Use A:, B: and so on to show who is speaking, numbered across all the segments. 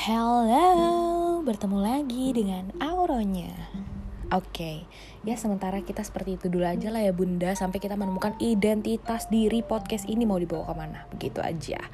A: Hello, bertemu lagi dengan Auronya. Oke, okay. ya sementara kita seperti itu dulu aja lah ya bunda Sampai kita menemukan identitas diri podcast ini mau dibawa ke mana Begitu aja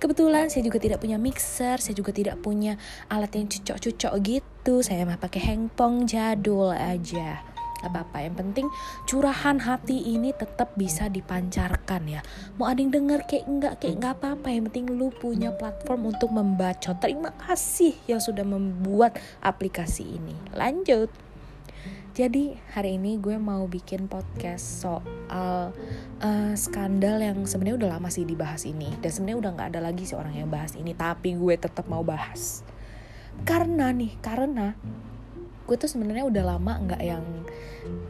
A: Kebetulan saya juga tidak punya mixer Saya juga tidak punya alat yang cucok-cucok gitu Saya mah pakai handphone jadul aja Gak apa-apa, yang penting curahan hati ini tetap bisa dipancarkan ya. Mau ada yang denger kayak enggak, kayak enggak apa-apa. Yang penting lu punya platform untuk membaca. Terima kasih yang sudah membuat aplikasi ini. Lanjut. Jadi hari ini gue mau bikin podcast soal uh, skandal yang sebenarnya udah lama sih dibahas ini dan sebenarnya udah nggak ada lagi sih orang yang bahas ini tapi gue tetap mau bahas karena nih karena gue tuh sebenarnya udah lama nggak yang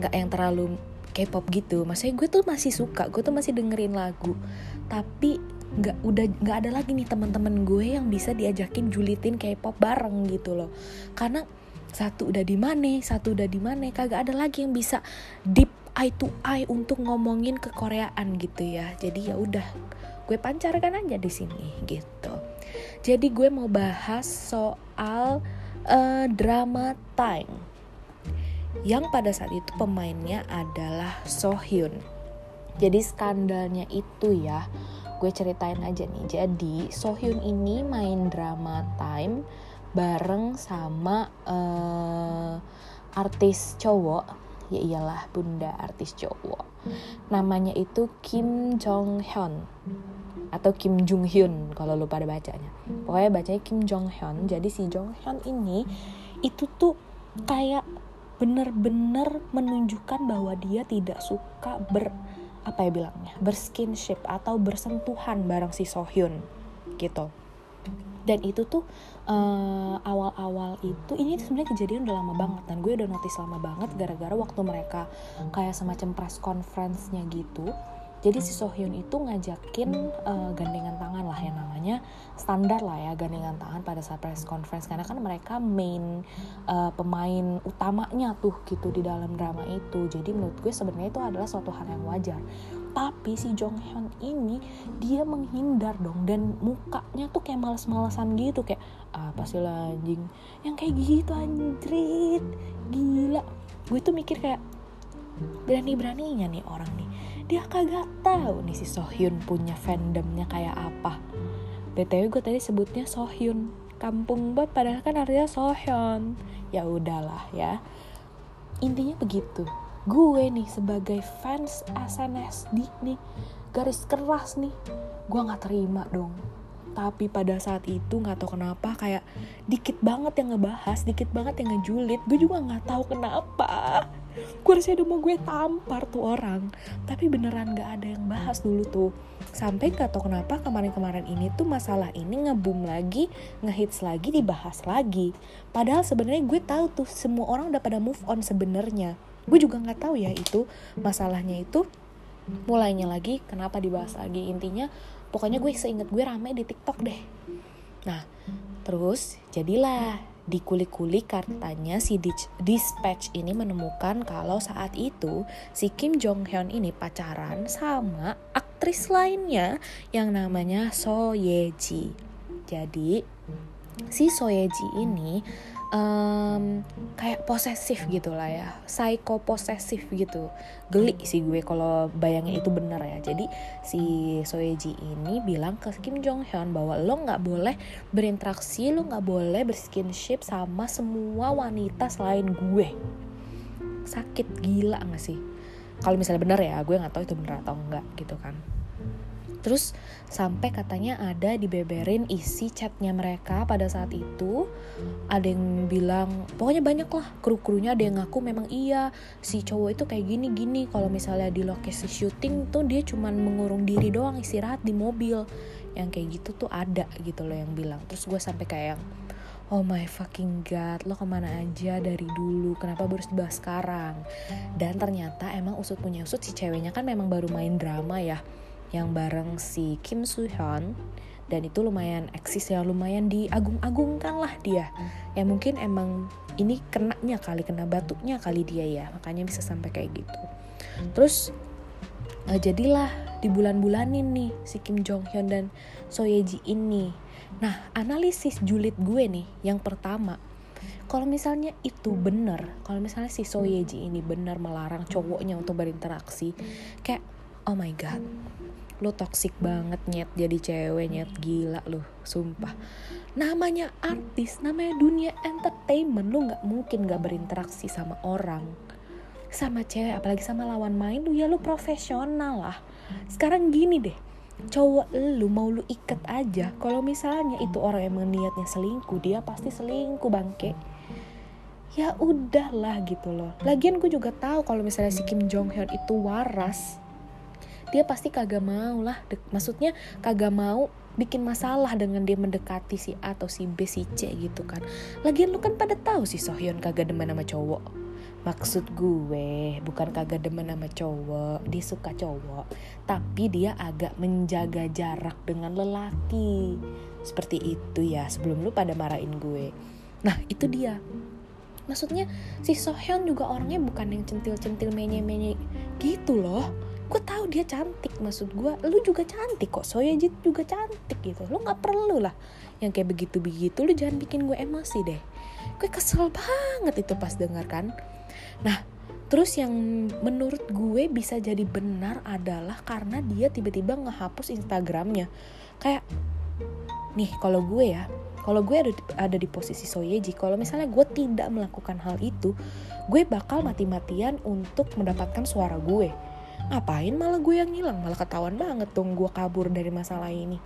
A: nggak yang terlalu K-pop gitu. Maksudnya gue tuh masih suka gue tuh masih dengerin lagu. Tapi nggak udah nggak ada lagi nih teman-teman gue yang bisa diajakin julitin K-pop bareng gitu loh. Karena satu udah di mana satu udah di mana kagak ada lagi yang bisa deep eye to eye untuk ngomongin ke Koreaan gitu ya. Jadi ya udah gue pancarkan aja di sini gitu. Jadi gue mau bahas soal uh, drama time yang pada saat itu pemainnya adalah Sohyun. Jadi skandalnya itu ya, gue ceritain aja nih. Jadi Sohyun ini main drama time bareng sama uh, artis cowok, ya iyalah bunda artis cowok. Namanya itu Kim Jong Hyun atau Kim Jung Hyun kalau lu pada bacanya. Pokoknya bacanya Kim Jong Hyun. Jadi si Jong Hyun ini itu tuh kayak bener-bener menunjukkan bahwa dia tidak suka ber apa ya bilangnya berskinship atau bersentuhan bareng si Sohyun gitu. Dan itu tuh eh, awal-awal itu ini sebenarnya kejadian udah lama banget dan gue udah notice lama banget gara-gara waktu mereka kayak semacam press conference-nya gitu jadi si Sohyun itu ngajakin uh, gandengan tangan lah yang namanya. Standar lah ya gandengan tangan pada saat press conference. Karena kan mereka main uh, pemain utamanya tuh gitu di dalam drama itu. Jadi menurut gue sebenarnya itu adalah suatu hal yang wajar. Tapi si Jong Hyun ini dia menghindar dong. Dan mukanya tuh kayak males-malesan gitu. Kayak apa sih lah anjing? Yang kayak gitu anjrit. Gila. Gue tuh mikir kayak berani-beraninya nih orang nih dia kagak tahu nih si Sohyun punya fandomnya kayak apa. Btw gue tadi sebutnya Sohyun. Kampung buat padahal kan artinya Sohyun. Ya udahlah ya. Intinya begitu. Gue nih sebagai fans SNSD nih garis keras nih gue nggak terima dong. Tapi pada saat itu nggak tahu kenapa kayak dikit banget yang ngebahas dikit banget yang ngejulit. Gue juga nggak tahu kenapa gue rasanya udah mau gue tampar tuh orang. Tapi beneran gak ada yang bahas dulu tuh. Sampai gak tau kenapa kemarin-kemarin ini tuh masalah ini ngebum lagi ngehits lagi dibahas lagi. Padahal sebenarnya gue tahu tuh semua orang udah pada move on sebenarnya. Gue juga nggak tahu ya itu masalahnya itu mulainya lagi kenapa dibahas lagi. Intinya pokoknya gue seinget gue rame di tiktok deh. Nah terus jadilah dikulik-kulik katanya si dispatch ini menemukan kalau saat itu si Kim Jong Hyun ini pacaran sama aktris lainnya yang namanya So Ye Ji. Jadi si So Ye Ji ini um, kayak posesif gitu lah ya psycho posesif gitu. Geli sih gue kalau bayangin itu bener ya. Jadi si Soeji ini bilang ke Kim Jong Hyun bahwa lo nggak boleh berinteraksi lo nggak boleh berskinship sama semua wanita selain gue. Sakit gila gak sih? Kalau misalnya bener ya gue nggak tahu itu bener atau enggak gitu kan Terus sampai katanya ada dibeberin isi chatnya mereka pada saat itu. Ada yang bilang, pokoknya banyak lah kru-krunya ada yang ngaku memang iya si cowok itu kayak gini-gini. Kalau misalnya di lokasi syuting tuh dia cuman mengurung diri doang istirahat di mobil. Yang kayak gitu tuh ada gitu loh yang bilang. Terus gue sampai kayak yang, oh my fucking god lo ke mana aja dari dulu kenapa baru dibahas sekarang dan ternyata emang usut punya usut si ceweknya kan memang baru main drama ya yang bareng si Kim Soo Hyun dan itu lumayan eksis ya lumayan diagung-agungkan lah dia. Ya mungkin emang ini kenanya kali kena batuknya kali dia ya. Makanya bisa sampai kayak gitu. Terus uh, jadilah di bulan-bulanin nih si Kim Jong Hyun dan So Ye Ji ini. Nah analisis julid gue nih yang pertama kalau misalnya itu bener kalau misalnya si So Ye Ji ini bener melarang cowoknya untuk berinteraksi kayak oh my god. Lu toxic banget nyet. Jadi cewek nyet. Gila lu sumpah. Namanya artis namanya dunia entertainment. Lu nggak mungkin nggak berinteraksi sama orang. Sama cewek apalagi sama lawan main lu ya lu profesional lah. Sekarang gini deh. Cowok lu mau lu ikat aja. Kalau misalnya itu orang yang niatnya selingkuh dia pasti selingkuh bangke. Ya udahlah gitu loh. Lagian gue juga tahu kalau misalnya si Kim Jong Hyun itu waras dia pasti kagak mau lah. Maksudnya kagak mau bikin masalah dengan dia mendekati si A atau si B si C gitu kan. Lagian lu kan pada tahu si Sohyun kagak demen sama cowok. Maksud gue bukan kagak demen sama cowok dia suka cowok tapi dia agak menjaga jarak dengan lelaki. Seperti itu ya sebelum lu pada marahin gue. Nah itu dia. Maksudnya si Sohyun juga orangnya bukan yang centil-centil menye-menye gitu loh gue tahu dia cantik maksud gue lu juga cantik kok Soyejit juga cantik gitu. Lu nggak perlu lah yang kayak begitu begitu lu jangan bikin gue emosi deh. Gue kesel banget itu pas denger kan. Nah terus yang menurut gue bisa jadi benar adalah karena dia tiba-tiba ngehapus Instagramnya. Kayak nih kalau gue ya kalau gue ada ada di posisi Soyeji kalau misalnya gue tidak melakukan hal itu gue bakal mati-matian untuk mendapatkan suara gue ngapain malah gue yang ngilang? Malah ketahuan banget dong gue kabur dari masalah ini.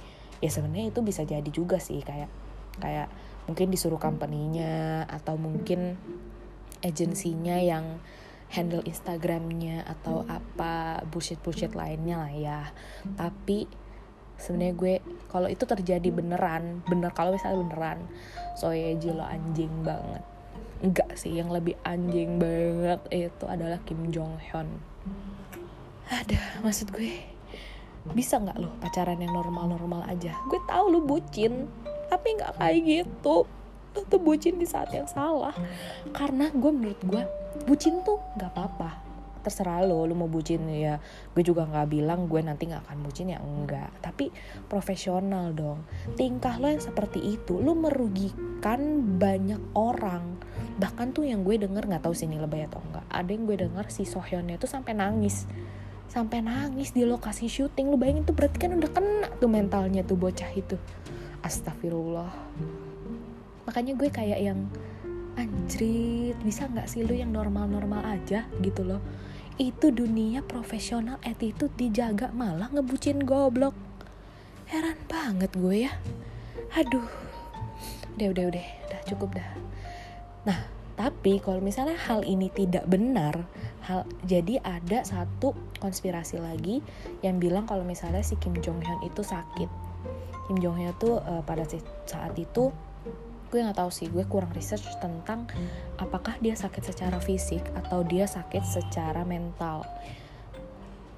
A: Ya sebenarnya itu bisa jadi juga sih kayak kayak mungkin disuruh company-nya atau mungkin agensinya yang handle Instagramnya atau apa bullshit bullshit lainnya lah ya. Tapi sebenarnya gue kalau itu terjadi beneran bener kalau misalnya beneran soalnya lo anjing banget. Enggak sih yang lebih anjing banget itu adalah Kim Jong Hyun ada maksud gue bisa nggak lo pacaran yang normal-normal aja? Gue tahu lo bucin tapi nggak kayak gitu. Lo tuh bucin di saat yang salah. Karena gue menurut gue bucin tuh nggak apa-apa. Terserah lo lo mau bucin ya gue juga nggak bilang gue nanti nggak akan bucin ya enggak tapi profesional dong. Tingkah lo yang seperti itu lo merugikan banyak orang. Bahkan tuh yang gue denger nggak tahu sini lebay atau enggak ada yang gue denger si Sohyunnya tuh sampai nangis sampai nangis di lokasi syuting. Lu bayangin tuh berarti kan udah kena tuh mentalnya tuh bocah itu. Astagfirullah. Makanya gue kayak yang anjrit bisa nggak sih lu yang normal-normal aja? Gitu loh. Itu dunia profesional attitude dijaga malah ngebucin goblok. Heran banget gue ya. Aduh. Udah udah udah. Udah cukup dah. Nah tapi kalau misalnya hal ini tidak benar hal jadi ada satu konspirasi lagi yang bilang kalau misalnya si Kim Jong Hyun itu sakit. Kim Jong Hyun tuh uh, pada saat itu gue nggak tahu sih gue kurang research tentang apakah dia sakit secara fisik atau dia sakit secara mental.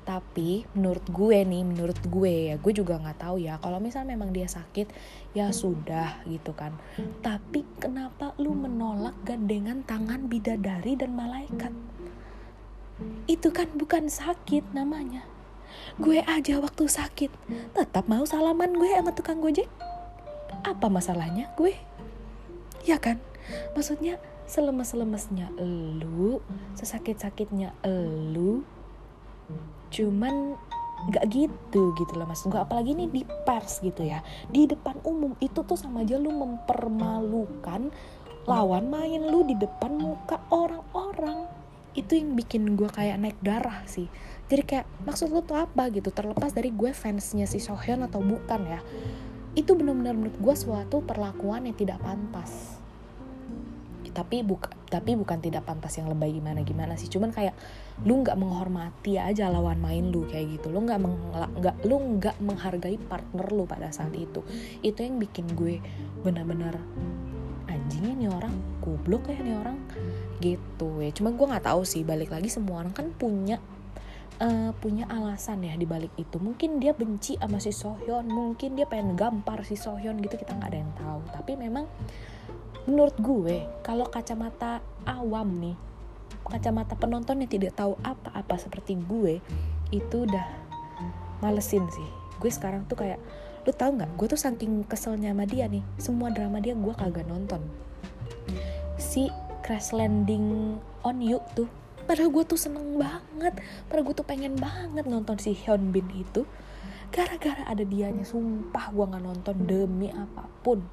A: Tapi menurut gue nih menurut gue ya gue juga nggak tahu ya kalau misal memang dia sakit ya sudah gitu kan. Tapi kenapa lu menolak gandengan tangan bidadari dan malaikat itu kan bukan sakit namanya. Gue aja waktu sakit tetap mau salaman gue sama tukang gojek. Apa masalahnya gue? Ya kan? Maksudnya selemes-lemesnya elu sesakit-sakitnya elu cuman nggak gitu gitu lah mas. Gue apalagi ini di pers gitu ya. Di depan umum itu tuh sama aja lu mempermalukan lawan main lu di depan muka orang-orang itu yang bikin gue kayak naik darah sih. Jadi kayak maksud lu tuh apa? gitu. Terlepas dari gue fansnya si Sohyun atau bukan ya. Itu benar-benar menurut gue suatu perlakuan yang tidak pantas. Tapi bukan tapi bukan tidak pantas yang lebay gimana gimana sih. Cuman kayak lu nggak menghormati aja lawan main lu kayak gitu. Lu nggak nggak lu nggak menghargai partner lu pada saat itu. Itu yang bikin gue benar-benar anjingnya nih orang goblok ya nih orang gitu ya. Cuma gue nggak tahu sih balik lagi semua orang kan punya uh, punya alasan ya di balik itu. Mungkin dia benci sama si Sohyun mungkin dia pengen gampar si Sohyun gitu kita nggak ada yang tahu. Tapi memang menurut gue kalau kacamata awam nih kacamata penonton yang tidak tahu apa-apa seperti gue itu udah malesin sih. Gue sekarang tuh kayak lu tau nggak? Gue tuh saking keselnya sama dia nih. Semua drama dia gue kagak nonton. Si crash landing on you tuh padahal gue tuh seneng banget. Padahal gue tuh pengen banget nonton si Hyun Bin itu. Gara-gara ada dianya sumpah gue nggak nonton demi apa pun.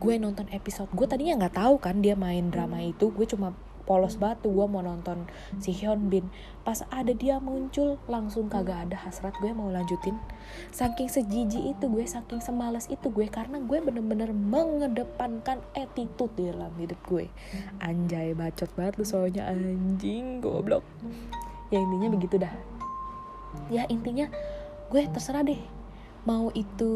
A: Gue nonton episode gue tadinya nggak tahu kan dia main drama itu. Gue cuma polos batu gue mau nonton si Hyun Bin pas ada dia muncul langsung kagak ada hasrat gue mau lanjutin. Saking sejiji itu gue saking semales itu gue karena gue bener-bener mengedepankan attitude dalam hidup gue. Anjay bacot banget lu soalnya anjing goblok. Ya intinya begitu dah. Ya intinya gue terserah deh. Mau itu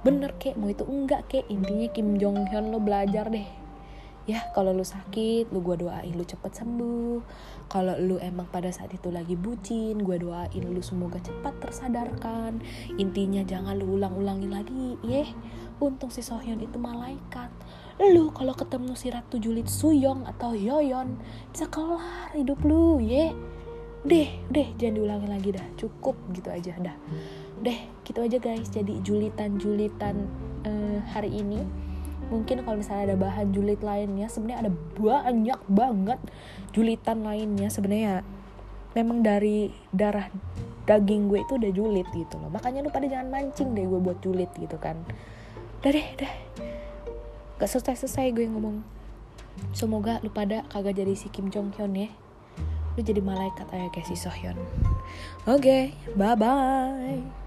A: bener kek mau itu enggak kek intinya Kim Jong Hyun lo belajar deh ya kalau lu sakit lu gue doain lu cepet sembuh. Kalau lu emang pada saat itu lagi bucin gue doain lu semoga cepat tersadarkan. Intinya jangan lu ulang-ulangi lagi yeh untung si Sohyun itu malaikat. Lu kalau ketemu si Ratu Julit Suyong atau Yoyon bisa kelar hidup lu ye. Deh deh jangan diulangi lagi dah. Cukup gitu aja dah. Deh gitu aja guys jadi julitan-julitan uh, hari ini mungkin kalau misalnya ada bahan julit lainnya sebenarnya ada banyak banget julitan lainnya. Sebenarnya memang dari darah daging gue itu udah julit gitu loh. Makanya lu pada jangan mancing deh gue buat julit gitu kan. Udah deh udah. Gak selesai selesai gue ngomong. Semoga lu pada kagak jadi si Kim Jong Hyun ya. Lu jadi malaikat aja kayak si oke okay, bye bye